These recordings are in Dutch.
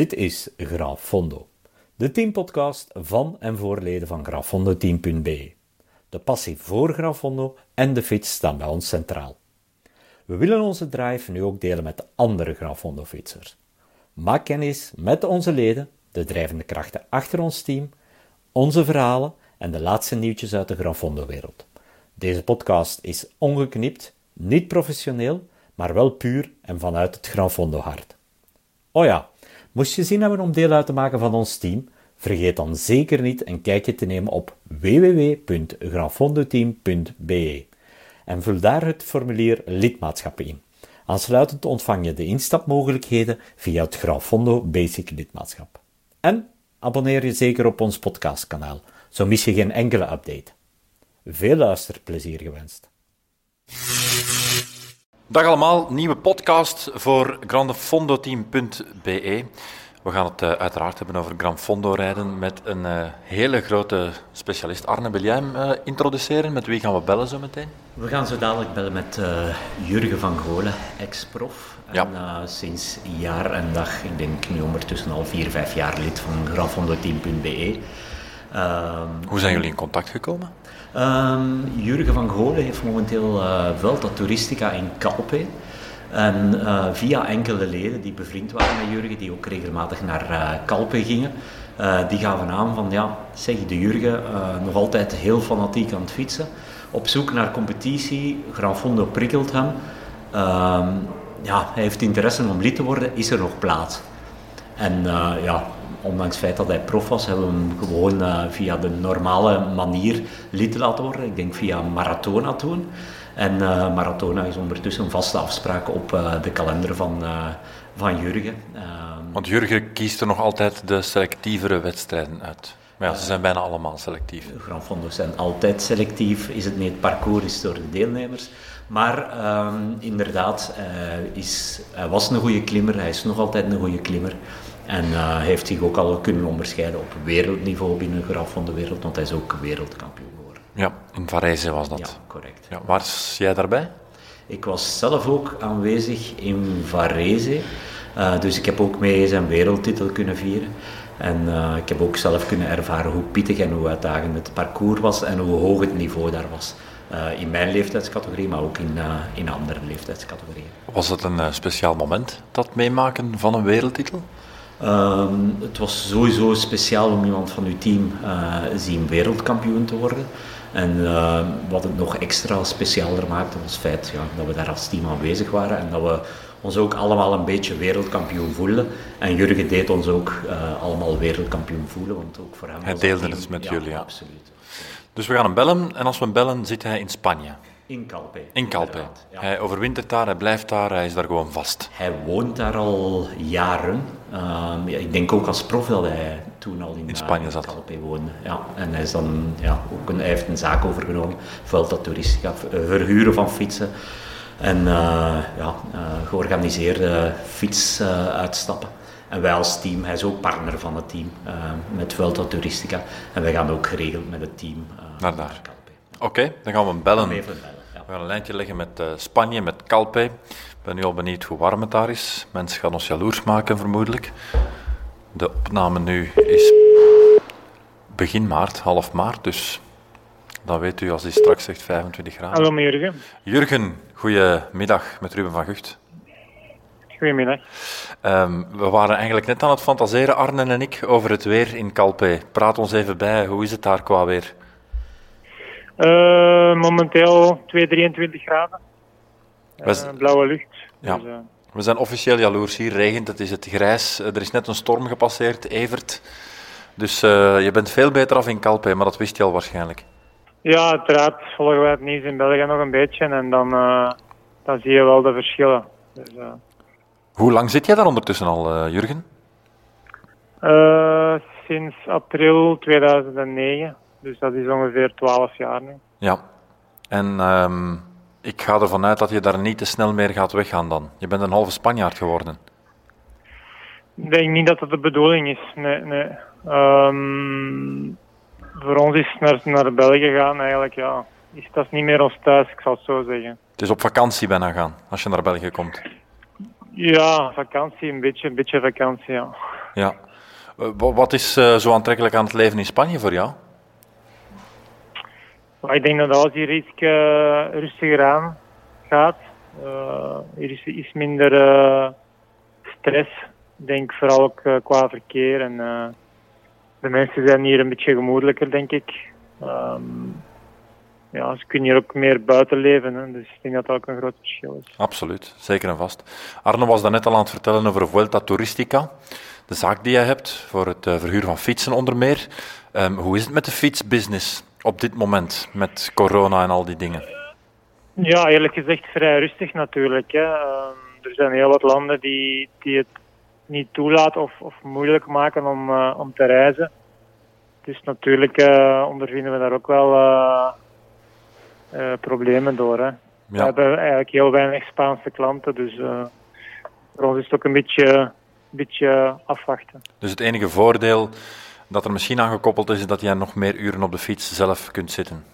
Dit is Grafondo, de teampodcast van en voor leden van grafondoteam.be. De passie voor Grafondo en de fiets staan bij ons centraal. We willen onze drive nu ook delen met de andere Grafondo-fietsers. Maak kennis met onze leden, de drijvende krachten achter ons team, onze verhalen en de laatste nieuwtjes uit de Grafondo-wereld. Deze podcast is ongeknipt, niet professioneel, maar wel puur en vanuit het Grafondo-hart. Oh ja, moest je zin hebben om deel uit te maken van ons team? Vergeet dan zeker niet een kijkje te nemen op www.grafondoteam.be en vul daar het formulier lidmaatschappen in. Aansluitend ontvang je de instapmogelijkheden via het Grafondo Basic lidmaatschap. En abonneer je zeker op ons podcastkanaal, zo mis je geen enkele update. Veel luisterplezier gewenst. Dag allemaal, nieuwe podcast voor grandefondoteam.be. We gaan het uh, uiteraard hebben over Grand Fondo rijden met een uh, hele grote specialist. Arne, wil jij hem uh, introduceren? Met wie gaan we bellen zo meteen? We gaan zo dadelijk bellen met Jurgen van Golen, ex-prof. Ja. En sinds jaar en dag, ik denk nu ondertussen al vier, vijf jaar lid van grandfondoteam.be. Hoe zijn jullie in contact gekomen? Um, Jurgen van Golen heeft momenteel uh, Vuelta Touristica in Calpe. En uh, via enkele leden die bevriend waren met Jurgen, die ook regelmatig naar uh, Calpe gingen, die gaven aan van ja, zeg de Jurgen, nog altijd heel fanatiek aan het fietsen. Op zoek naar competitie, Gran Fondo prikkelt hem. Ehm, ja, hij heeft interesse om lid te worden, is er nog plaats? En ja, ondanks het feit dat hij prof was, hebben we hem gewoon uh, via de normale manier lid laten worden. Ik denk via Maratona toen. En uh, Maratona is ondertussen een vaste afspraak op uh, de kalender van, van Jurgen. Want Jurgen kiest er nog altijd de selectievere wedstrijden uit. Maar ja, ze zijn bijna allemaal selectief. De Grand Fondo's zijn altijd selectief. Is het niet het parcours, is door de deelnemers. Maar um, inderdaad, is, hij was een goede klimmer, hij is nog altijd een goede klimmer. En uh, heeft zich ook al kunnen onderscheiden op wereldniveau binnen graf van de wereld, want hij is ook wereldkampioen geworden. Ja, in Varese was dat. Ja, correct. Ja, waar was jij daarbij? Ik was zelf ook aanwezig in Varese. Uh, dus ik heb ook mee zijn wereldtitel kunnen vieren. En uh, ik heb ook zelf kunnen ervaren hoe pittig en hoe uitdagend het parcours was en hoe hoog het niveau daar was. Uh, in mijn leeftijdscategorie, maar ook in, in andere leeftijdscategorieën. Was het een speciaal moment, dat meemaken van een wereldtitel? Um, het was sowieso speciaal om iemand van uw team uh, zien wereldkampioen te worden. En uh, wat het nog extra specialer maakte was het feit ja, dat we daar als team aanwezig waren en dat we ons ook allemaal een beetje wereldkampioen voelden. En Jurgen deed ons ook uh, allemaal wereldkampioen voelen, want ook voor hem Hij deelde het met ja, jullie, ja. Absoluut. Dus we gaan hem bellen en als we hem bellen zit hij in Spanje. In Calpe. In Calpe. Ja. Hij overwintert daar, hij blijft daar, hij is daar gewoon vast. Hij woont daar al jaren. Uh, ja, ik denk ook als prof dat hij toen al in, in Spanje uh, zat. Calpe woonde. Ja. En hij, is dan, ja, ook een, hij heeft een zaak overgenomen, Vuelta Touristica, verhuren van fietsen. En uh, ja, georganiseerde fietsuitstappen. En wij als team, hij is ook partner van het team met Vuelta Touristica. En wij gaan ook geregeld met het team naar daar. Oké, okay, dan gaan we bellen. Even bellen. We gaan een lijntje leggen met uh, Spanje, met Calpe. Ik ben nu al benieuwd hoe warm het daar is. Mensen gaan ons jaloers maken, vermoedelijk. De opname nu is begin maart, half maart, dus dan weet u als hij straks zegt 25 graden. Hallo, Jurgen. Jurgen, goedemiddag met Ruben van Gucht. Goedemiddag. Um, we waren eigenlijk net aan het fantaseren, Arne en ik, over het weer in Calpe. Praat ons even bij, hoe is het daar qua weer? Uh, momenteel 2, 23 graden. Uh, blauwe lucht. Ja. Dus, uh... We zijn officieel jaloers. Hier regent het, is het grijs. Er is net een storm gepasseerd, Evert. Dus je bent veel beter af in Calpe, maar dat wist je al waarschijnlijk. Ja, uiteraard volgen wij het nieuws in België nog een beetje en dan, dan zie je wel de verschillen. Dus, Hoe lang zit jij daar ondertussen al, Jurgen? sinds april 2009. Dus dat is ongeveer 12 jaar nu. Ja, en um, ik ga ervan uit dat je daar niet te snel meer gaat weggaan dan. Je bent een halve Spanjaard geworden. Ik denk niet dat dat de bedoeling is. Nee, nee. Um, voor ons is naar, naar België gaan eigenlijk, ja, is dat niet meer ons thuis, ik zal het zo zeggen. Het is op vakantie bijna gaan, als je naar België komt. Ja, vakantie, een beetje, een beetje vakantie, ja. Ja. Eh, wa- wat is eh, zo aantrekkelijk aan het leven in Spanje voor jou? Ik denk dat alles hier iets eh, rustiger aan gaat. Eh, er is iets minder eh, stress. Ik denk vooral ook qua verkeer. En, de mensen zijn hier een beetje gemoedelijker, denk ik. Ehm, ja, ze kunnen hier ook meer buiten leven. Hè, dus ik denk dat dat ook een groot verschil is. Absoluut, zeker en vast. Arno was daarnet al aan het vertellen over Vuelta Touristica, de zaak die jij hebt voor het verhuur van fietsen onder meer. Ehm, hoe is het met de fietsbusiness op dit moment, met corona en al die dingen? Ja, eerlijk gezegd vrij rustig natuurlijk. Hè. Ehm, er zijn heel wat landen die, die het niet toelaten of, of moeilijk maken om, eh, om te reizen. Dus natuurlijk eh, ondervinden we daar ook wel eh, problemen door. Hè. We hebben eigenlijk heel weinig Spaanse klanten, dus voor ons is het ook een beetje, een beetje afwachten. dus het enige voordeel dat er misschien aan gekoppeld is, dat jij nog meer uren op de fiets zelf kunt zitten.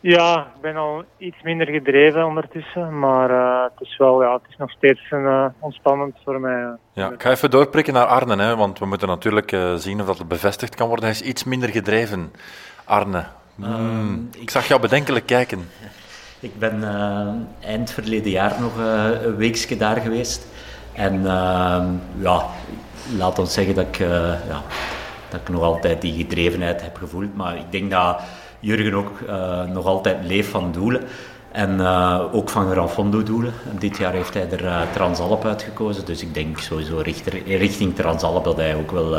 Ja, ik ben al iets minder gedreven ondertussen, maar eh, het is wel, ja, het is nog steeds een, eh, ontspannend voor mij. Ja, ik ga even doorprikken naar Arne, hè, want we moeten natuurlijk eh, zien of dat het bevestigd kan worden. Hij is iets minder gedreven, Arne. Hmm, ik zag jou bedenkelijk kijken. Ik ben eh, eind verleden jaar nog eh, een weekje daar geweest. En ehm, ja, laat ons zeggen dat ik, eh, ja, dat ik nog altijd die gedrevenheid heb gevoeld. Maar ik denk dat Jurgen ook eh, nog altijd leeft van doelen. En eh, ook van Gran Fondo doelen. En dit jaar heeft hij er Transalp uitgekozen. Dus ik denk sowieso richter- richting Transalp dat hij ook wel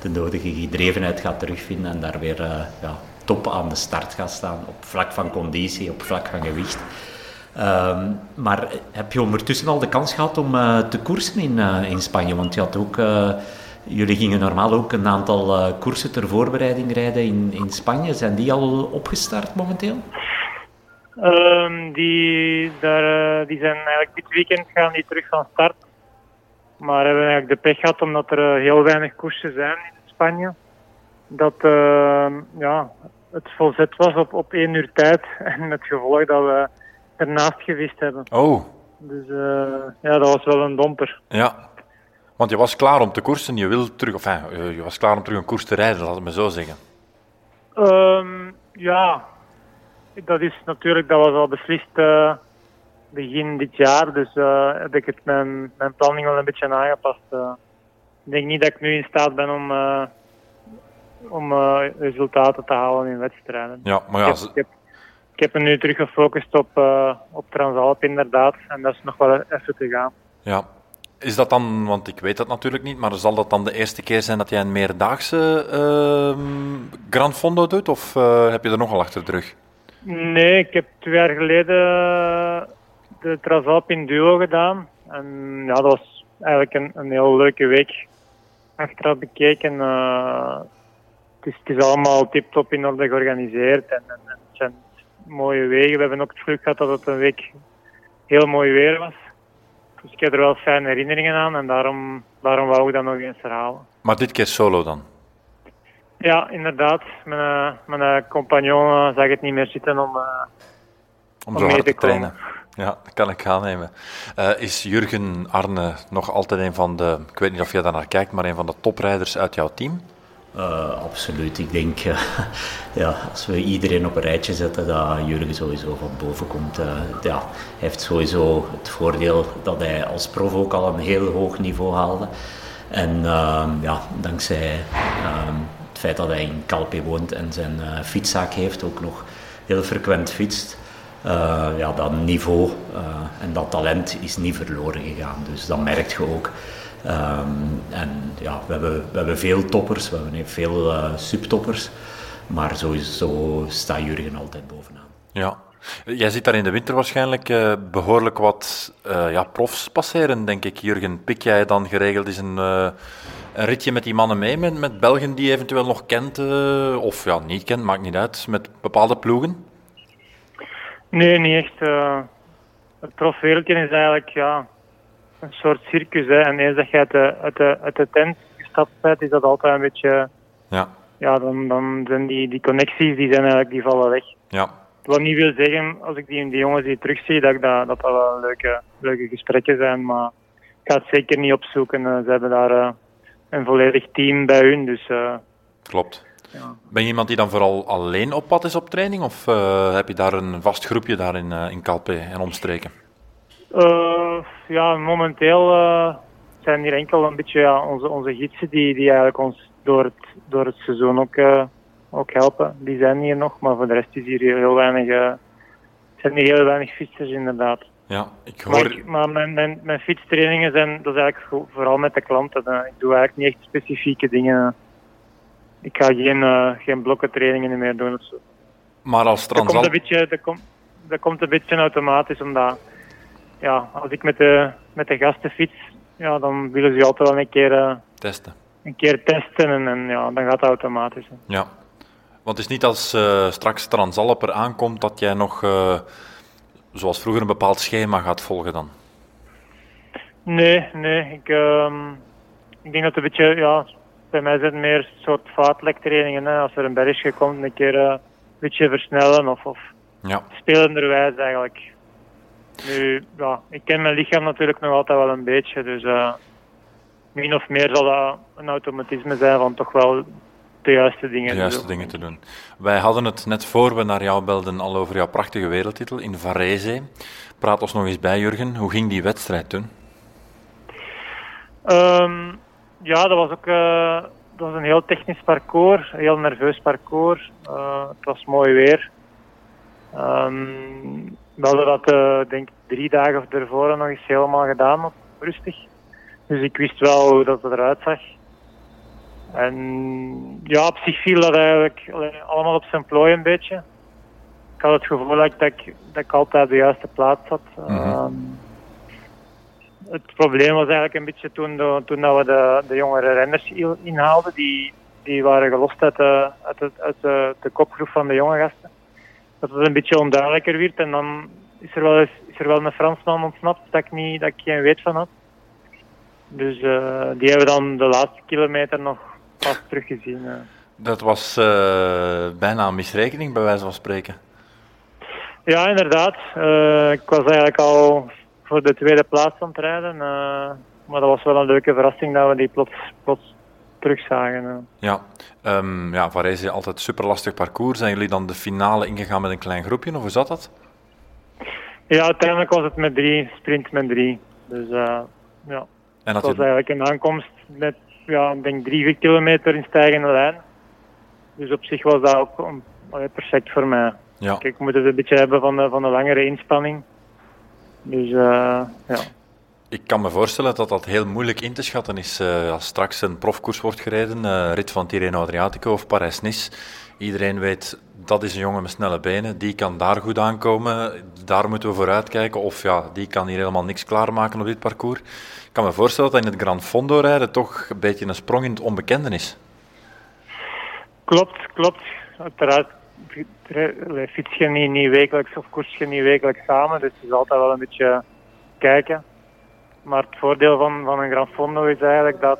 de nodige gedrevenheid gaat terugvinden. En daar weer ja, top aan de start gaat staan. Op vlak van conditie, op vlak van gewicht. Ehm, maar heb je ondertussen al de kans gehad om eh, te koersen in, eh, in Spanje? Want je had ook, eh, jullie gingen normaal ook een aantal koersen ter voorbereiding rijden in, in Spanje. Zijn die al opgestart momenteel? Ehm, die, daar, die zijn eigenlijk dit weekend gaan die terug van start. Maar hebben eigenlijk de pech gehad omdat er heel weinig koersen zijn in Spanje. Dat ehm, ja, het volzet was op, op één uur tijd. En het gevolg dat we ernaast gewist hebben. Oh, Dus eh, ja, dat was wel een domper. ja. Want je was klaar om te koersen, je wil terug, of enfin, eh, je was klaar om terug een koers te rijden, laat het me zo zeggen. Ehm, ja, dat is natuurlijk, dat was al beslist eh, begin dit jaar. Dus heb ik het mijn, mijn planning wel een beetje aangepast. ik denk niet dat ik nu in staat ben om, om resultaten te halen in wedstrijden. Ja, maar ik, ja, heb, ze- ik, heb, ik heb me nu terug gefocust op, eh, op Transalp inderdaad. En dat is nog wel even te gaan. ja. Is dat dan, want ik weet dat natuurlijk niet, maar zal dat dan de eerste keer zijn dat jij een meerdaagse ehm Grand Fondo doet, of eh, heb je er nogal achter de rug? Nee, ik heb twee jaar geleden de Transalp in duo gedaan. En ja, dat was eigenlijk een, een heel leuke week. Achteraf bekeken. eh, het, is, het is allemaal tip-top in orde georganiseerd. En, en, mooie wegen. We hebben ook het geluk gehad dat het een week heel mooi weer was. Dus ik heb er wel fijne herinneringen aan. En daarom, daarom wou ik dat nog eens herhalen. Maar dit keer solo dan? Ja, inderdaad. Mijn, eh, mijn eh, compagnon eh, zag het niet meer zitten om... Om Om zo mee te te trainen. Ja, dat kan ik aannemen. Eh, is Jurgen Arne nog altijd een van de, ik weet niet of je daar naar kijkt, maar een van de toprijders uit jouw team? Eh, absoluut. Ik denk, ja, als we iedereen op een rijtje zetten, dat Jurgen sowieso van boven komt. Eh, ja, hij heeft sowieso het voordeel dat hij als prof ook al een heel hoog niveau haalde. En ehm, ja, dankzij ehm, het feit dat hij in Calpe woont en zijn eh, fietszaak heeft, ook nog heel frequent fietst. Eh, ja, dat niveau eh, en dat talent is niet verloren gegaan. Dus dat merk je ook. Ehm, en ja, we hebben, we hebben veel toppers, we hebben veel eh, subtoppers. Maar sowieso staat Jurgen altijd bovenaan. Ja. Jij ziet daar in de winter waarschijnlijk eh, behoorlijk wat ja, profs passeren, denk ik. Jurgen, pik jij dan geregeld eens een, een ritje met die mannen mee, met, Belgen die je eventueel nog kent, of ja, niet kent, maakt niet uit, met bepaalde ploegen? Nee, niet echt. eh. het profwereldje is eigenlijk ja, een soort circus. Hè. En eens dat je uit de, uit, de, uit de tent gestapt bent, is dat altijd een beetje... Ja, Ja, dan, dan zijn die, die connecties, die zijn eigenlijk, die vallen weg. ja, Wat niet wil zeggen, als ik die, die jongens hier terugzie, dat ik dat, dat, dat wel leuke, leuke gesprekken zijn. Maar ik ga het zeker niet opzoeken. Eh, ze hebben daar eh, een volledig team bij hun. Dus, uh, Klopt. Ja. Ben je iemand die dan vooral alleen op pad is op training? Of uh, heb je daar een vast groepje daar in, uh, in Calpe en omstreken? ja, momenteel zijn hier enkel een beetje ja, onze, onze gidsen die, die eigenlijk ons door het, door het seizoen ook, ook helpen. Die zijn hier nog, maar voor de rest is hier heel weinig, zijn hier heel weinig fietsers inderdaad. Ja, ik hoor... Maar, mijn, mijn, mijn fietstrainingen zijn dat is eigenlijk vooral met de klanten. Ik doe eigenlijk niet echt specifieke dingen. Ik ga geen, uh, geen blokkentrainingen meer doen of zo. Maar als Transal... Dat komt een beetje, dat komt, dat komt een beetje automatisch, omdat ja, als ik met de, met de gasten fiets, ja, dan willen ze altijd wel een keer... Uh, testen. Een keer testen en, en ja, dan gaat het automatisch. Ja. Want het is niet als uh, straks Transalp er aankomt dat jij nog zoals vroeger een bepaald schema gaat volgen dan? Nee, nee. Ik, uh, ik denk dat het een beetje, ja, bij mij zijn het meer een soort vaartlektrainingen. Hè. Als er een bergje komt, een keer uh, een beetje versnellen of, of ja. spelenderwijs eigenlijk. Nu, ja, ik ken mijn lichaam natuurlijk nog altijd wel een beetje, dus uh, min of meer zal dat een automatisme zijn van toch wel de juiste dingen, de juiste te, dingen te doen. Wij hadden het net voor we naar jou belden al over jouw prachtige wereldtitel in Varese. Praat ons nog eens bij, Jurgen. Hoe ging die wedstrijd toen? Um, ja, dat was ook uh, dat was een heel technisch parcours, een heel nerveus parcours. Uh, het was mooi weer. Um, we hadden dat, uh, denk drie dagen ervoor nog eens helemaal gedaan, rustig. Dus ik wist wel hoe dat eruit zag. En ja, op zich viel dat eigenlijk allemaal op zijn plooi een beetje. Ik had het gevoel dat ik, dat ik, altijd op de juiste plaats zat. Mm het probleem was eigenlijk een beetje toen, de, toen dat we de, de jongere renners inhaalden. Die, die waren gelost uit, de, uit, de, uit de, de kopgroep van de jonge gasten. Dat het een beetje onduidelijker werd. En dan is er wel, eens, is er wel een Fransman ontsnapt dat ik, niet, dat ik geen weet van had. Dus uh, die hebben we dan de laatste kilometer nog pas teruggezien. Dat was uh, bijna een misrekening, bij wijze van spreken. Ja, inderdaad. Ik was eigenlijk al voor de tweede plaats aan het rijden. Uh, maar dat was wel een leuke verrassing dat we die plots, plots terugzagen. Ja, um, ja Varese altijd super lastig parcours. Zijn jullie dan de finale ingegaan met een klein groepje, of hoe zat dat? Ja, uiteindelijk was het met drie, sprint met drie. Dus uh, ja, en dat was eigenlijk een aankomst met ja, ik denk drie, vier kilometer in stijgende lijn. Dus op zich was dat ook perfect voor mij. Ja. Kijk, ik moet het een beetje hebben van de, van de langere inspanning. Dus uh, ja. Ik kan me voorstellen dat dat heel moeilijk in te schatten is uh, als straks een profkoers wordt gereden, uh, rit van Tirreno Adriatico of Parijs-Nice. Iedereen weet, dat is een jongen met snelle benen, die kan daar goed aankomen, daar moeten we vooruit kijken. Of ja, die kan hier helemaal niks klaarmaken op dit parcours. Ik kan me voorstellen dat in het Grand Fondo rijden toch een beetje een sprong in het onbekende is. Klopt, klopt. Uiteraard fiets je niet, niet wekelijks of koers je niet wekelijks samen, dus je is altijd wel een beetje kijken. Maar het voordeel van, van een Grand Fondo is eigenlijk dat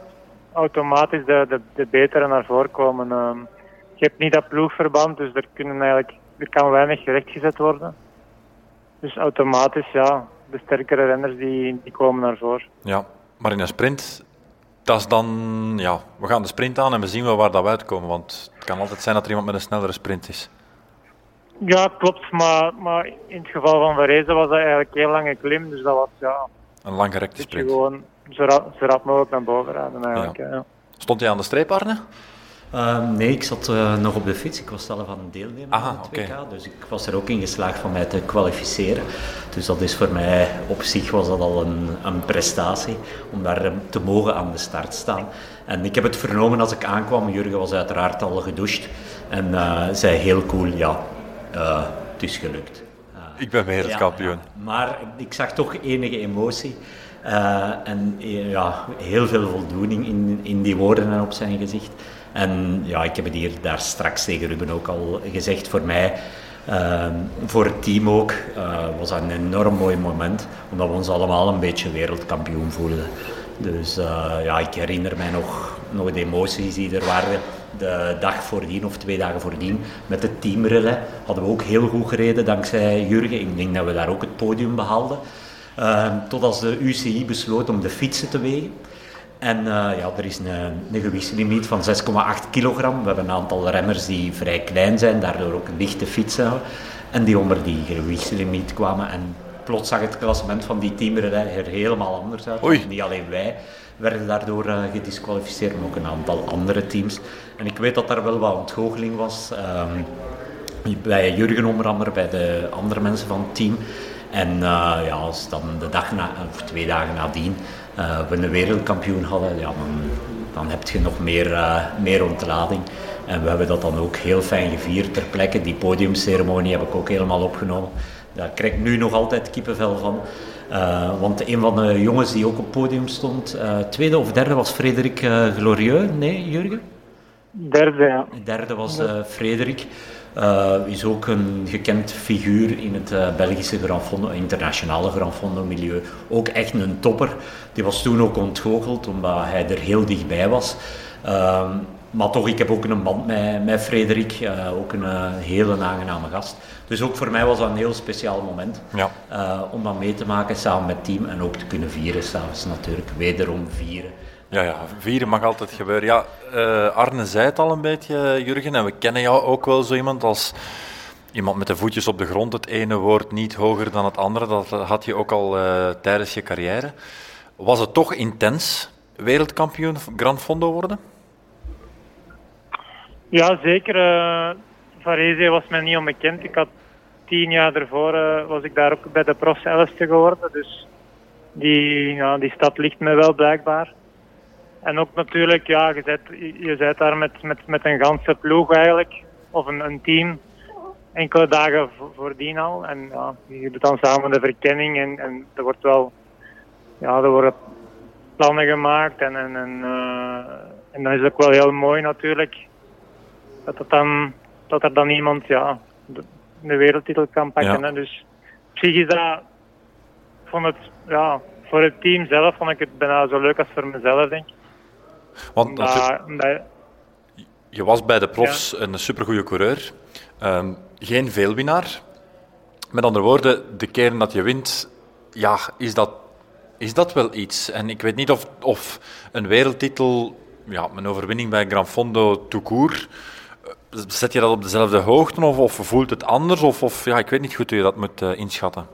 automatisch de, de, de betere naar voren komen. Um, je hebt niet dat ploegverband, dus er, kunnen eigenlijk, er kan weinig rechtgezet worden. Dus automatisch, ja, de sterkere renners die, die komen naar voren. Ja, maar in een sprint, dat is dan, ja, we gaan de sprint aan en we zien wel waar dat we uitkomen. Want het kan altijd zijn dat er iemand met een snellere sprint is. Ja, klopt. Maar, maar in het geval van Varese was dat eigenlijk heel lange klim. Dus dat was ja. Een langgerekte sprint. Gewoon zo rap, zo rap mogelijk naar boven rijden eigenlijk. Ja. Ja. Stond hij aan de streep, Arne? Uh, nee, ik zat uh, nog op de fiets. Ik was zelf aan het deelnemen Aha, aan het WK. Dus ik was er ook in geslaagd van mij te kwalificeren. Dus dat is voor mij, op zich was dat al een, een prestatie. Om daar te mogen aan de start staan. En ik heb het vernomen als ik aankwam. Jurgen was uiteraard al gedoucht. En uh, zei heel cool, ja, het is gelukt. ik ben wereldkampioen. Ja, maar ik zag toch enige emotie. en ja, heel veel voldoening in, in die woorden en op zijn gezicht. En ja, ik heb het hier daar straks tegen Ruben ook al gezegd. Voor mij, uh, voor het team ook, uh, was dat een enorm mooi moment. Omdat we ons allemaal een beetje wereldkampioen voelden. Dus uh, ja, ik herinner mij nog, nog de emoties die er waren. De dag voordien of twee dagen voordien met het teamrelais hadden we ook heel goed gereden dankzij Jurgen. Ik denk dat we daar ook het podium behaalden. Uh, tot als de UCI besloot om de fietsen te wegen. En ja, er is een, een gewichtslimiet van 6,8 kilogram. We hebben een aantal remmers die vrij klein zijn, daardoor ook lichte fietsen. En die onder die gewichtslimiet kwamen. En plots zag het klassement van die teamer er helemaal anders uit. Oei. Niet alleen wij werden daardoor uh, gedisqualificeerd, maar ook een aantal andere teams. En ik weet dat daar wel wat ontgoocheling was. Um, bij Jurgen onder andere, bij de andere mensen van het team. En uh, ja, als dan de dag na, of twee dagen nadien uh, we een wereldkampioen hadden, ja, dan, dan heb je nog meer, uh, meer ontlading. En we hebben dat dan ook heel fijn gevierd ter plekke. Die podiumceremonie heb ik ook helemaal opgenomen. Daar krijg ik nu nog altijd kippenvel van. Uh, want een van de jongens die ook op het podium stond, uh, tweede of derde was Frederik uh, Glorieux. Nee, Jurgen? Derde, ja. Derde was Frederik. Is ook een gekend figuur in het Belgische Grand Fondo, internationale Grand Fondo milieu. Ook echt een topper. Die was toen ook ontgoocheld omdat hij er heel dichtbij was. Ehm, maar toch, ik heb ook een band met, met Frederik, uh, ook een uh, hele aangename gast. Dus ook voor mij was dat een heel speciaal moment ja. uh, om dat mee te maken samen met het team en ook te kunnen vieren s'avonds natuurlijk, wederom vieren. Ja, ja, vieren mag altijd gebeuren. Ja, Arne zei het al een beetje, Jurgen, en we kennen jou ook wel zo iemand als iemand met de voetjes op de grond, het ene woord niet hoger dan het andere, dat had je ook al tijdens je carrière. Was het toch intens wereldkampioen Grand Fondo worden? Ja, zeker. Uh, Varese was mij niet onbekend. Ik had tien jaar ervoor was ik daar ook bij de profs elfste geworden. Dus die, ja, die stad ligt me wel blijkbaar. En ook natuurlijk, ja, je zit, je zit daar met, met, met een ganse ploeg eigenlijk. Of een, een team. Enkele dagen voordien al. En ja, je doet dan samen de verkenning. En, en er wordt wel... Ja, er worden plannen gemaakt. En, en, en, uh, en dan is het ook wel heel mooi natuurlijk dat, het dan, dat er dan iemand ja, de, de wereldtitel kan pakken. Ja. Hè. Dus op zich is dat, vond het, ja, voor het team zelf vond ik het bijna zo leuk als voor mezelf, denk ik. Want je was bij de profs een supergoeie coureur, Ehm, geen veelwinnaar. Met andere woorden, de keren dat je wint, ja, is dat, is dat wel iets? En ik weet niet of, of een wereldtitel, ja, een overwinning bij Gran Fondo court, eh, zet je dat op dezelfde hoogte of, of voelt het anders? Of, of ja, ik weet niet goed hoe je dat moet eh, inschatten.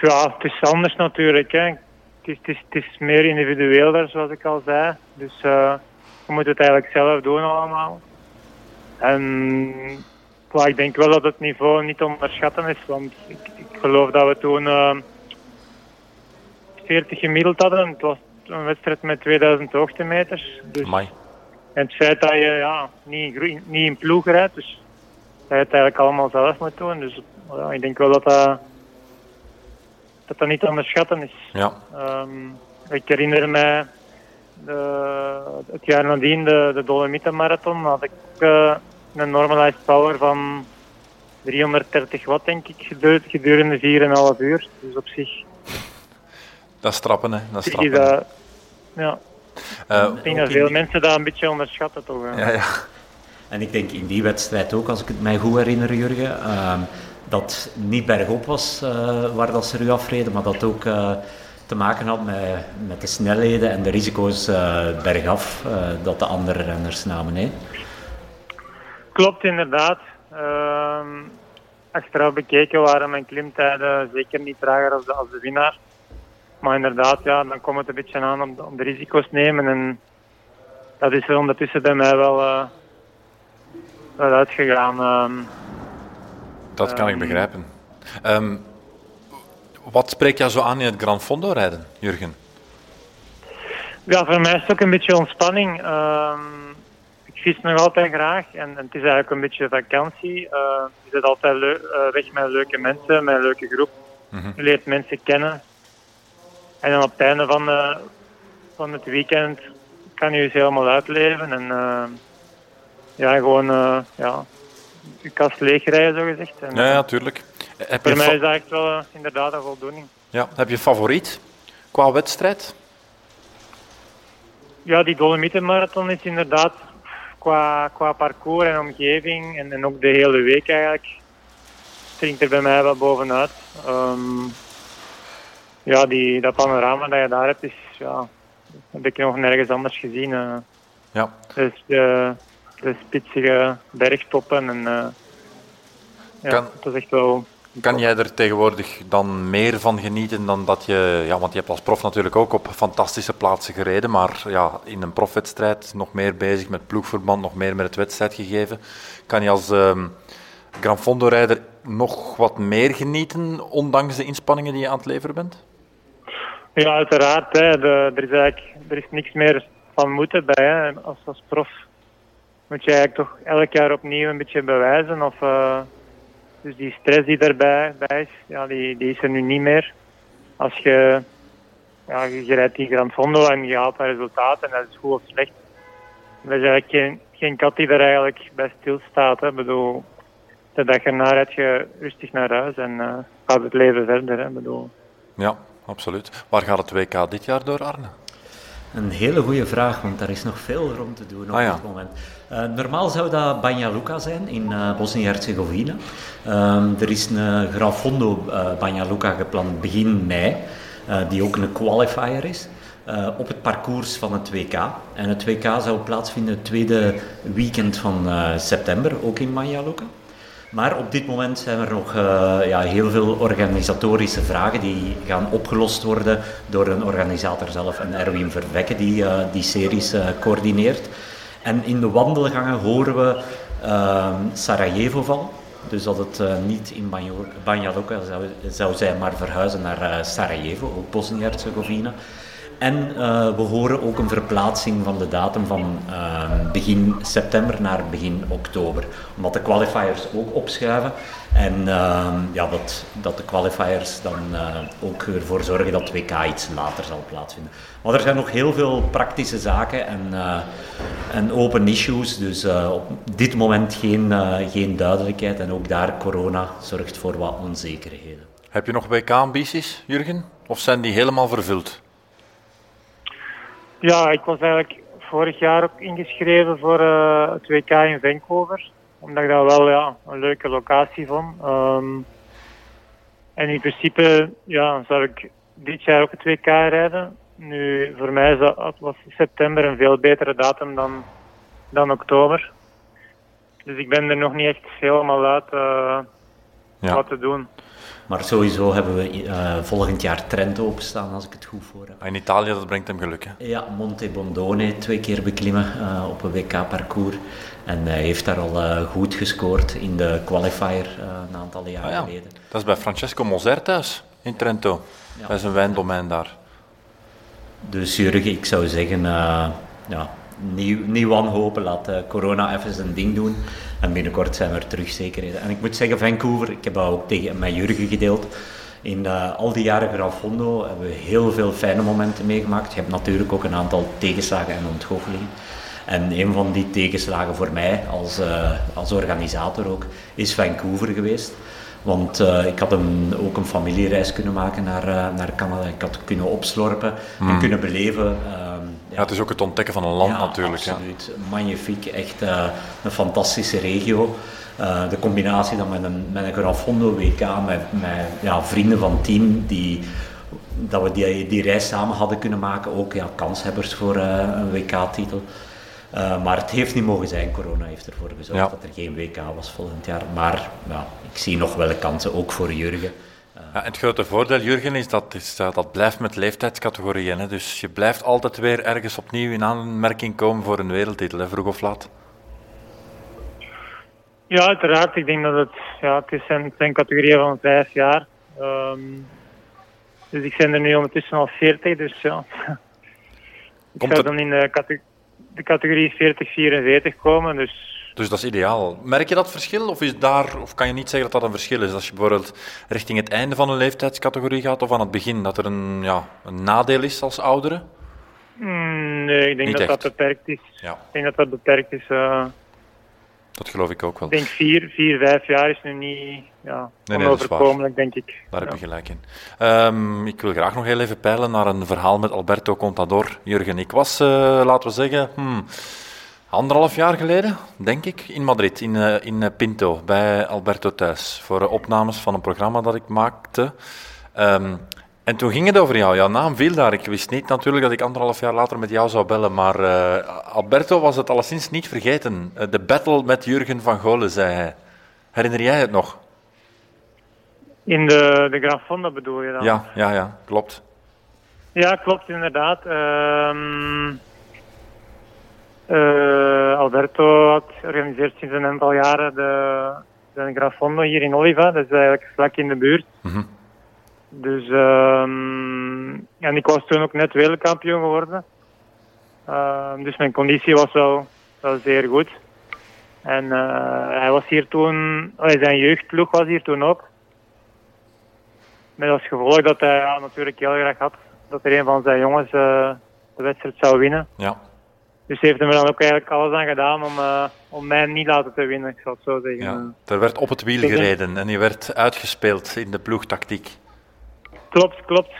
Ja, het is anders natuurlijk. Hè. Het, is, het, is, het is meer individueel daar, zoals ik al zei. Dus eh je moet het eigenlijk zelf doen allemaal. En maar ik denk wel dat het niveau niet te onderschatten is, want ik, ik geloof dat we toen eh 40 gemiddeld hadden. Het was een wedstrijd met 2000 hoogtemeters. Dus Amai. en het feit dat je ja, niet, in niet in ploeg rijdt, dus dat je het eigenlijk allemaal zelf moet doen. Dus ja, ik denk wel dat dat, dat, dat niet te onderschatten is. Ja, Ehm, ik herinner mij de, het jaar nadien, de, de Dolomietenmarathon, had ik eh, een normalized power van 330 watt, denk ik, gedurende, gedurende 4,5 uur. Dus op zich, dat is trappen, hè. Dat is trappen. dat... Ja, Eh, ik denk dat veel die- mensen dat een beetje onderschatten, toch? hè. ja, ja. En ik denk in die wedstrijd ook, als ik het mij goed herinner, Jurgen, ehm, dat niet bergop was eh, waar dat ze u afreden, maar dat ook eh, te maken had met, met de snelheden en de risico's eh, bergaf dat de andere renners namen. Hè. Klopt, inderdaad. Ehm, achteraf bekeken waren mijn klimtijden zeker niet trager als de, als de winnaar. Maar inderdaad, ja, dan komt het een beetje aan om, de- risico's te nemen. En dat is er ondertussen bij mij wel, wel uitgegaan. Ehm, Dat kan ik Ehm. begrijpen. Ehm, wat spreekt jou zo aan in het Gran Fondo rijden, Jurgen? ja, voor mij is het ook een beetje ontspanning. Ehm, ik vis nog altijd graag en, en het is eigenlijk een beetje vakantie. Eh, je zit altijd eh, weg met leuke mensen, met een leuke groep. Mhm. Je leert mensen kennen. En dan op het einde van, eh, van het weekend kan je je helemaal uitleven. En ja, gewoon eh, ja, je kast leegrijden, zo gezegd. En, Ja, ja, tuurlijk. Heb je, Voor mij is dat echt wel eh, inderdaad een voldoening. ja, heb je favoriet qua wedstrijd? Ja, die Dolomietenmarathon is inderdaad qua, qua parcours en omgeving en, en ook de hele week eigenlijk springt er bij mij wel bovenuit. Ehm, ja, die, dat panorama dat je daar hebt is ja, heb ik nog nergens anders gezien. eh. Ja. Dus de spitsige bergtoppen. En, eh, ja, Kan- dat is echt wel... Kan jij er tegenwoordig dan meer van genieten dan dat je... Ja, want je hebt als prof natuurlijk ook op fantastische plaatsen gereden, maar ja, in een profwedstrijd nog meer bezig met ploegverband, nog meer met het wedstrijdgegeven. Kan je als ehm Gran Fondo-rijder nog wat meer genieten, ondanks de inspanningen die je aan het leveren bent? Ja, uiteraard. Hè, de, er, is eigenlijk, er is niks meer van moeten bij. Hè. Als, als prof moet je eigenlijk toch elk jaar opnieuw een beetje bewijzen. Of, eh, dus die stress die daarbij bij is, ja, die, die is er nu niet meer. Als je, ja, je, rijdt die Grand Fondo en je haalt een resultaat en dat is goed of slecht. Er is eigenlijk geen, geen kat die er eigenlijk bij stilstaat. Hè. Ik bedoel, de dag erna je rustig naar huis en eh, gaat het leven verder. Hè. Bedoel, Ja, absoluut. Waar gaat het WK dit jaar door, Arne? Een hele goede vraag, want daar is nog veel rond te doen op Ah, ja. dit moment. Eh, normaal zou dat Banja Luka zijn in eh Bosnië-Herzegovina. Ehm, er is een Gran Fondo eh Banja Luka gepland begin mei, die ook een qualifier is. op het parcours van het WK. En het WK zou plaatsvinden het tweede weekend van september, ook in Banja Luka. Maar op dit moment zijn er nog eh, ja, heel veel organisatorische vragen die gaan opgelost worden door een organisator zelf, en Erwin Verwekke, die eh, die series eh, coördineert. En in de wandelgangen horen we ehm, Sarajevo vallen. Dus dat het niet in Banja zou, zou zijn, maar verhuizen naar Sarajevo, ook Bosnië-Herzegovina. En eh, we horen ook een verplaatsing van de datum van eh, begin september naar begin oktober. Omdat de qualifiers ook opschuiven. En eh, ja, dat, dat de qualifiers dan ook ervoor zorgen dat WK iets later zal plaatsvinden. Maar er zijn nog heel veel praktische zaken en, en open issues. Dus op dit moment geen, geen duidelijkheid. En ook daar corona zorgt voor wat onzekerheden. Heb je nog WK-ambities, Jurgen? Of zijn die helemaal vervuld? Ja, ik was eigenlijk vorig jaar ook ingeschreven voor eh, het WK in Vancouver. Omdat ik dat wel ja, een leuke locatie vond. Ehm, en in principe ja, zou ik dit jaar ook het WK rijden. Nu, voor mij is dat, was september een veel betere datum dan, dan oktober. Dus ik ben er nog niet echt helemaal uit eh, Ja. wat te doen. Maar sowieso hebben we eh, volgend jaar Trento openstaan, als ik het goed voor heb. In Italië, dat brengt hem geluk, hè? Ja, Monte Bondone twee keer beklimmen eh, op een WK-parcours. En hij heeft daar al eh, goed gescoord in de qualifier een aantal jaar Ah, ja. geleden. Dat is bij Francesco Moser thuis, in Trento. Ja. Dat is een wijndomein daar. Dus Jurgen, ik zou zeggen, ja, niet, niet wanhopen, laat corona even zijn ding doen. En binnenkort zijn we er terug zeker. En ik moet zeggen, Vancouver, ik heb dat ook tegen met Jurgen gedeeld. In eh, al die jaren Gran Fondo hebben we heel veel fijne momenten meegemaakt. Je hebt natuurlijk ook een aantal tegenslagen en ontgoochelingen. En een van die tegenslagen voor mij als, eh, als organisator ook, is Vancouver geweest. Want eh, ik had een, ook een familiereis kunnen maken naar, naar Canada. Ik had kunnen opslorpen en kunnen beleven. Ja, het is ook het ontdekken van een land ja, natuurlijk. Ja. Absoluut. Magnifiek. Echt eh, een fantastische regio. Eh, de combinatie dan met een, met een Gran Fondo WK, met, met ja, vrienden van het team, die, dat we die, die reis samen hadden kunnen maken. Ook ja, kanshebbers voor eh, een WK-titel. Maar het heeft niet mogen zijn. Corona heeft ervoor gezorgd Ja. dat er geen WK was volgend jaar. Maar ja, ik zie nog wel kansen, ook voor Jurgen. Ja, en het grote voordeel, Jurgen, is dat is, dat blijft met leeftijdscategorieën. Hè. Dus je blijft altijd weer ergens opnieuw in aanmerking komen voor een wereldtitel, hè, vroeg of laat. Ja, uiteraard. Ik denk dat het, ja, het, is een, zijn categorieën van vijf jaar. Ehm, dus ik ben er nu ondertussen al 40, dus ja. ik Komt zou er- dan in de, cate- de categorie 40-44 komen. Dus Dus dat is ideaal. Merk je dat verschil? Of, is daar, of kan je niet zeggen dat dat een verschil is? Als je bijvoorbeeld richting het einde van een leeftijdscategorie gaat of aan het begin, dat er een, ja, een nadeel is als oudere? mm, nee, ik denk dat dat beperkt is. Ja, Ik denk dat dat beperkt is. dat geloof ik ook wel. ik denk vier, vier, vijf jaar is nu niet ja, nee, onoverkomelijk, denk ik. Daar heb je gelijk in. Ehm, ik wil graag nog heel even peilen naar een verhaal met Alberto Contador. Jurgen, ik was, eh, laten we zeggen, hmm, anderhalf jaar geleden, denk ik, in Madrid, in, eh, in eh, Pinto, bij Alberto thuis, voor eh, opnames van een programma dat ik maakte. Ehm, En toen ging het over jou. Jouw naam viel daar. Ik wist niet natuurlijk dat ik anderhalf jaar later met jou zou bellen. Maar uh, Alberto was het alleszins niet vergeten. Uh, de battle met Jurgen van Golen, zei hij. Herinner jij het nog? In de, de Grand Fonda bedoel je dan? Ja, ja, ja, klopt. Ja, klopt inderdaad. Uh, uh, Alberto had georganiseerd sinds een aantal jaren de, de Grand Fondo hier in Oliva. Dat is eigenlijk vlak in de buurt. Mm -hmm. Dus um, en ik was toen ook net wereldkampioen geworden. Uh, dus mijn conditie was wel, wel zeer goed. En uh, hij was hier toen, zijn jeugdploeg was hier toen ook. Met als gevolg dat hij ja, natuurlijk heel graag had dat er een van zijn jongens uh, de wedstrijd zou winnen. Ja. Dus heeft hem er dan ook eigenlijk alles aan gedaan om, uh, om mij niet laten te winnen, ik zal het zo zeggen. Ja, er werd op het wiel gereden en je werd uitgespeeld in de ploegtactiek. Klopt, klopt.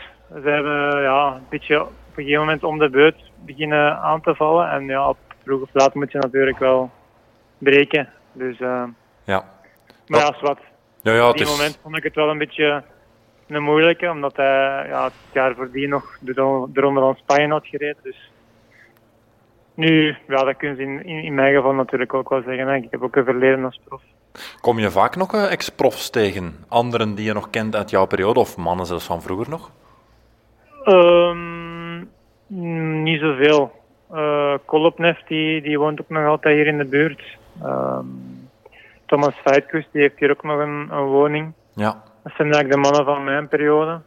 Ze hebben ja, een beetje op een gegeven moment om de beurt beginnen aan te vallen. En ja, op vroeg of laat moet je natuurlijk wel breken. Dus, uh, ja. Maar ja, wat. Ja, ja, op die moment vond ik het wel een beetje een moeilijke, omdat hij ja, het jaar voordien nog de, de Ronde van Spanje had gereden. Dus nu, ja, dat kun je in, in, in, mijn geval natuurlijk ook wel zeggen. Hè. Ik heb ook een verleden als prof. Kom je vaak nog uh, ex-profs tegen? Anderen die je nog kent uit jouw periode, of mannen zelfs van vroeger nog? Um, niet zoveel. Uh, Kolopnev, die, die woont ook nog altijd hier in de buurt. Um, Thomas Feitkus, die heeft hier ook nog een, een woning. Ja. Dat zijn eigenlijk de mannen van mijn periode.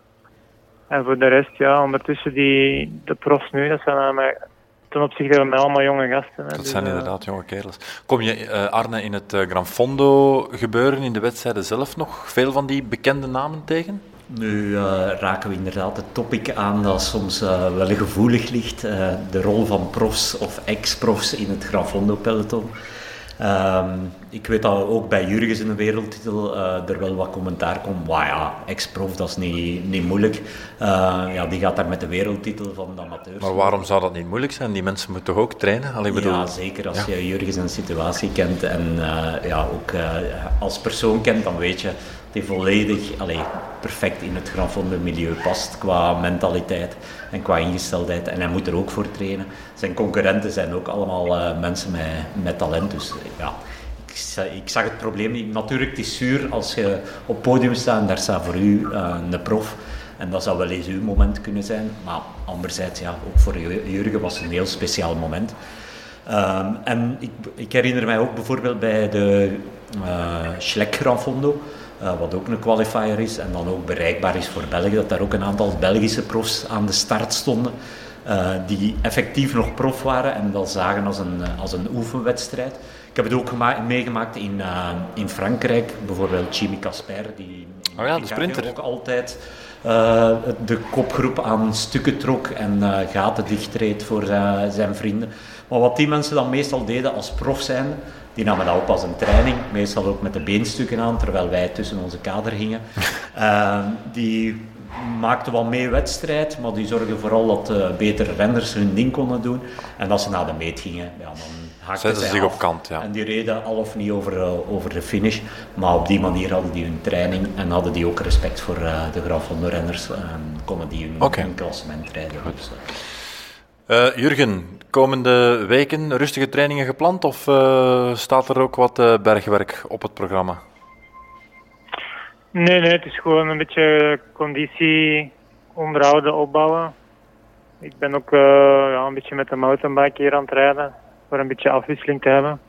En voor de rest, ja, ondertussen die, de profs nu, dat zijn mij, ten opzichte van mij allemaal jonge gasten. Hè. Dat dus, zijn uh, inderdaad jonge kerels. Kom je, uh, Arne, in het uh, Gran Fondo gebeuren, in de wedstrijden zelf nog veel van die bekende namen tegen? Nu raken we inderdaad het topic aan dat soms wel gevoelig ligt. de rol van profs of ex-profs in het Gran Fondo peloton. Um, ik weet dat ook bij Jurgens in de wereldtitel uh, er wel wat commentaar komt. Wauw ja, ex-prof, dat is niet, niet moeilijk. Uh, ja, die gaat daar met de wereldtitel van de amateurs. Maar waarom zou dat niet moeilijk zijn? Die mensen moeten toch ook trainen? Allee, bedoel... Ja, zeker. Als ja. je Jurgens een situatie kent en uh, ja, ook als persoon kent, dan weet je die volledig allee, perfect in het milieu past qua mentaliteit en qua ingesteldheid. En hij moet er ook voor trainen. Zijn concurrenten zijn ook allemaal uh, mensen met, met talent. Dus ja, ik, zag het probleem niet. Natuurlijk, het is zuur als je op podium staat en daar staat voor u uh, een prof. En dat zou wel eens uw moment kunnen zijn. Maar anderzijds, ja, ook voor Jurgen was het een heel speciaal moment. Um, en ik, ik, herinner mij ook bijvoorbeeld bij de uh, Schlek Gran Fondo. Uh, wat ook een qualifier is en dan ook bereikbaar is voor België, dat daar ook een aantal Belgische profs aan de start stonden, uh, die effectief nog prof waren en dat zagen als een, als een oefenwedstrijd. Ik heb het ook meegemaakt in, uh, in Frankrijk, bijvoorbeeld Jimmy Casper, die oh ja, de sprinter. ook altijd de kopgroep aan stukken trok en gaten dichtreed voor zijn vrienden. Maar wat die mensen dan meestal deden als prof zijn, die namen dat op als een training, meestal ook met de beenstukken aan, terwijl wij tussen onze kader gingen. Uh, die maakten wel mee wedstrijd, maar die zorgden vooral dat uh, betere renners hun ding konden doen. En als ze naar de meet gingen, ja, dan haakten ze zich af. op kant. Ja. En die reden al of niet over, uh, over de finish. Maar op die manier hadden die hun training en hadden die ook respect voor uh, de graf van de renners. En konden die hun, okay. hun klassement rijden. Dus, Jurgen, komende weken rustige trainingen gepland of staat er ook wat bergwerk op het programma? Nee, nee, het is gewoon een beetje conditie onderhouden, opbouwen. Ik ben ook ja, een beetje met de mountainbike hier aan het rijden, voor een beetje afwisseling te hebben.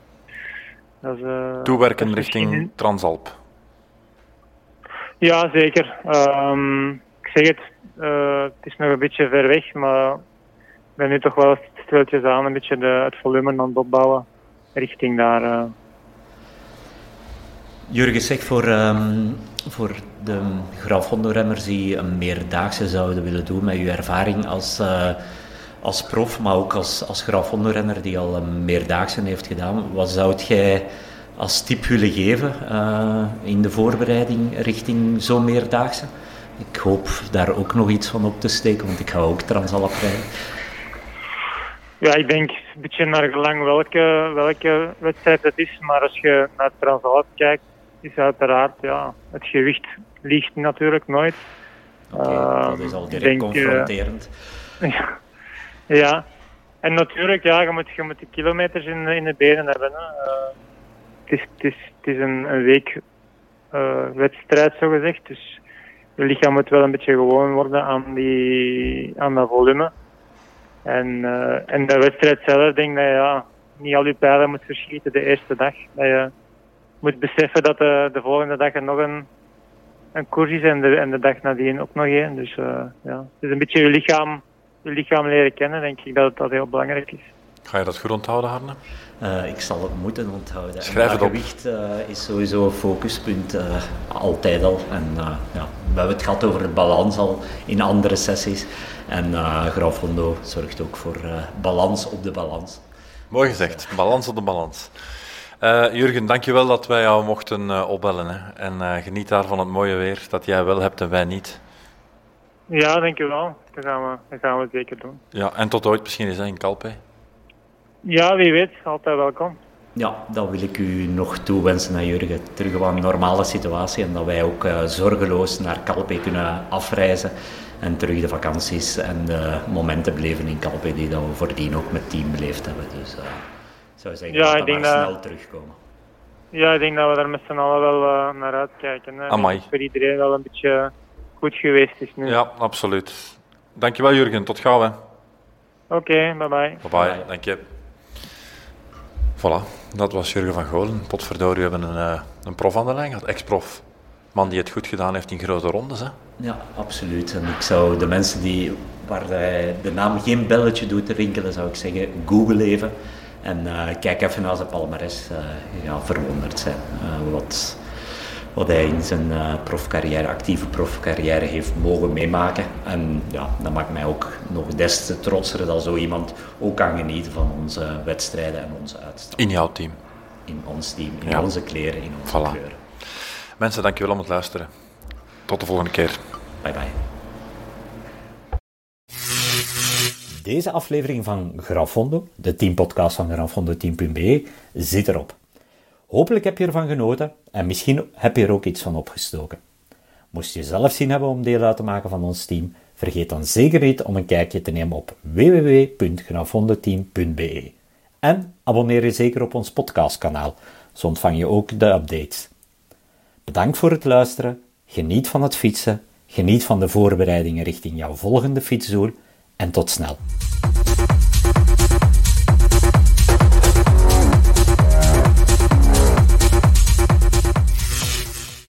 Dat is, Toewerken dat is richting misschien... Transalp? Ja, zeker. Um, ik zeg het, het is nog een beetje ver weg, maar ben nu toch wel stilletjes aan een beetje de, het volume aan het opbouwen richting daar. Uh. Jurgen, zeg voor, um, voor de grafhondenremmers die een meerdaagse zouden willen doen met uw ervaring als, uh, als prof, maar ook als, als grafhondenrenner die al een meerdaagse heeft gedaan, wat zou jij als tip willen geven uh, in de voorbereiding richting zo'n meerdaagse? Ik hoop daar ook nog iets van op te steken, want ik ga ook Transalp rijden. Ja, ik denk een beetje naar gelang welke, welke wedstrijd het is. Maar als je naar het Transalp kijkt, is uiteraard ja, het gewicht liegt natuurlijk nooit. Oké, dat is al direct denk, confronterend. Ja. ja. En natuurlijk, ja, je moet, je moet de kilometers in, in de benen hebben. Hè. Uh, het, is, het, is, het is een, een week uh, wedstrijd, zo gezegd. Dus je lichaam moet wel een beetje gewoon worden aan, die, aan dat volume. En, uh, en de wedstrijd zelf, denk dat ja, niet al je pijlen moet verschieten de eerste dag. Dat je moet beseffen dat de, de volgende dag er nog een, een koers is en de, en de dag nadien ook nog één. Dus uh, ja, het is een beetje je lichaam, je lichaam leren kennen, denk ik dat dat heel belangrijk is. Ga je dat goed onthouden, Harne? Uh, ik zal het moeten onthouden. Schrijf het op. gewicht uh, is sowieso een focuspunt, uh, altijd al. En ja, we hebben het gehad over de balans al in andere sessies. En Grafondo zorgt ook voor balans op de balans. Mooi gezegd, balans op de balans. Uh, Jurgen, dankjewel dat wij jou mochten uh, opbellen. Hè. En uh, geniet daar van het mooie weer dat jij wel hebt en wij niet. Ja, dankjewel. Dat gaan we, dat gaan we zeker doen. Ja, en tot ooit misschien eens in Calpe. Ja, wie weet. Altijd welkom. Ja, dan wil ik u nog toewensen naar Jurgen. Terug op een normale situatie en dat wij ook zorgeloos naar Calpe kunnen afreizen. En terug de vakanties en de momenten beleven in Calpe die dat we voordien ook met team beleefd hebben. Dus, zou zeggen ja, dat ik denk dat snel terugkomen. Ja, ik denk dat we daar met z'n allen wel uh, naar uitkijken. Hè. Amai. voor iedereen wel een beetje goed geweest is nu. Ja, absoluut. Dankjewel Jurgen, tot gauw hè. Oké, okay, bye bye. Bye bye, dank je. Voilà, dat was Jurgen van Golen. Potverdorie, we hebben een, uh, een prof aan de lijn gehad, ex-prof. Man die het goed gedaan heeft in grote rondes hè. Ja, absoluut. En ik zou de mensen die, waar de naam geen belletje doet rinkelen, zou ik zeggen, google even. En uh, kijk even naar zijn palmares, uh, ja, verwonderd zijn. Uh, wat, wat hij in zijn profcarrière, actieve profcarrière heeft mogen meemaken. En ja, dat maakt mij ook nog des te trotser dat zo iemand ook kan genieten van onze wedstrijden en onze uitstapjes. In jouw team? In ons team, in ja. onze kleren, in onze voilà. kleuren. Mensen, dankjewel om het luisteren. Tot de volgende keer. Bye bye. Deze aflevering van Grafondo, de teampodcast van grafondoteam.be, zit erop. Hopelijk heb je ervan genoten en misschien heb je er ook iets van opgestoken. Moest je zelf zien hebben om deel uit te maken van ons team, vergeet dan zeker niet om een kijkje te nemen op www.grafondoteam.be. En abonneer je zeker op ons podcastkanaal, zo ontvang je ook de updates. Bedankt voor het luisteren, geniet van het fietsen, geniet van de voorbereidingen richting jouw volgende fietsdoel en tot snel.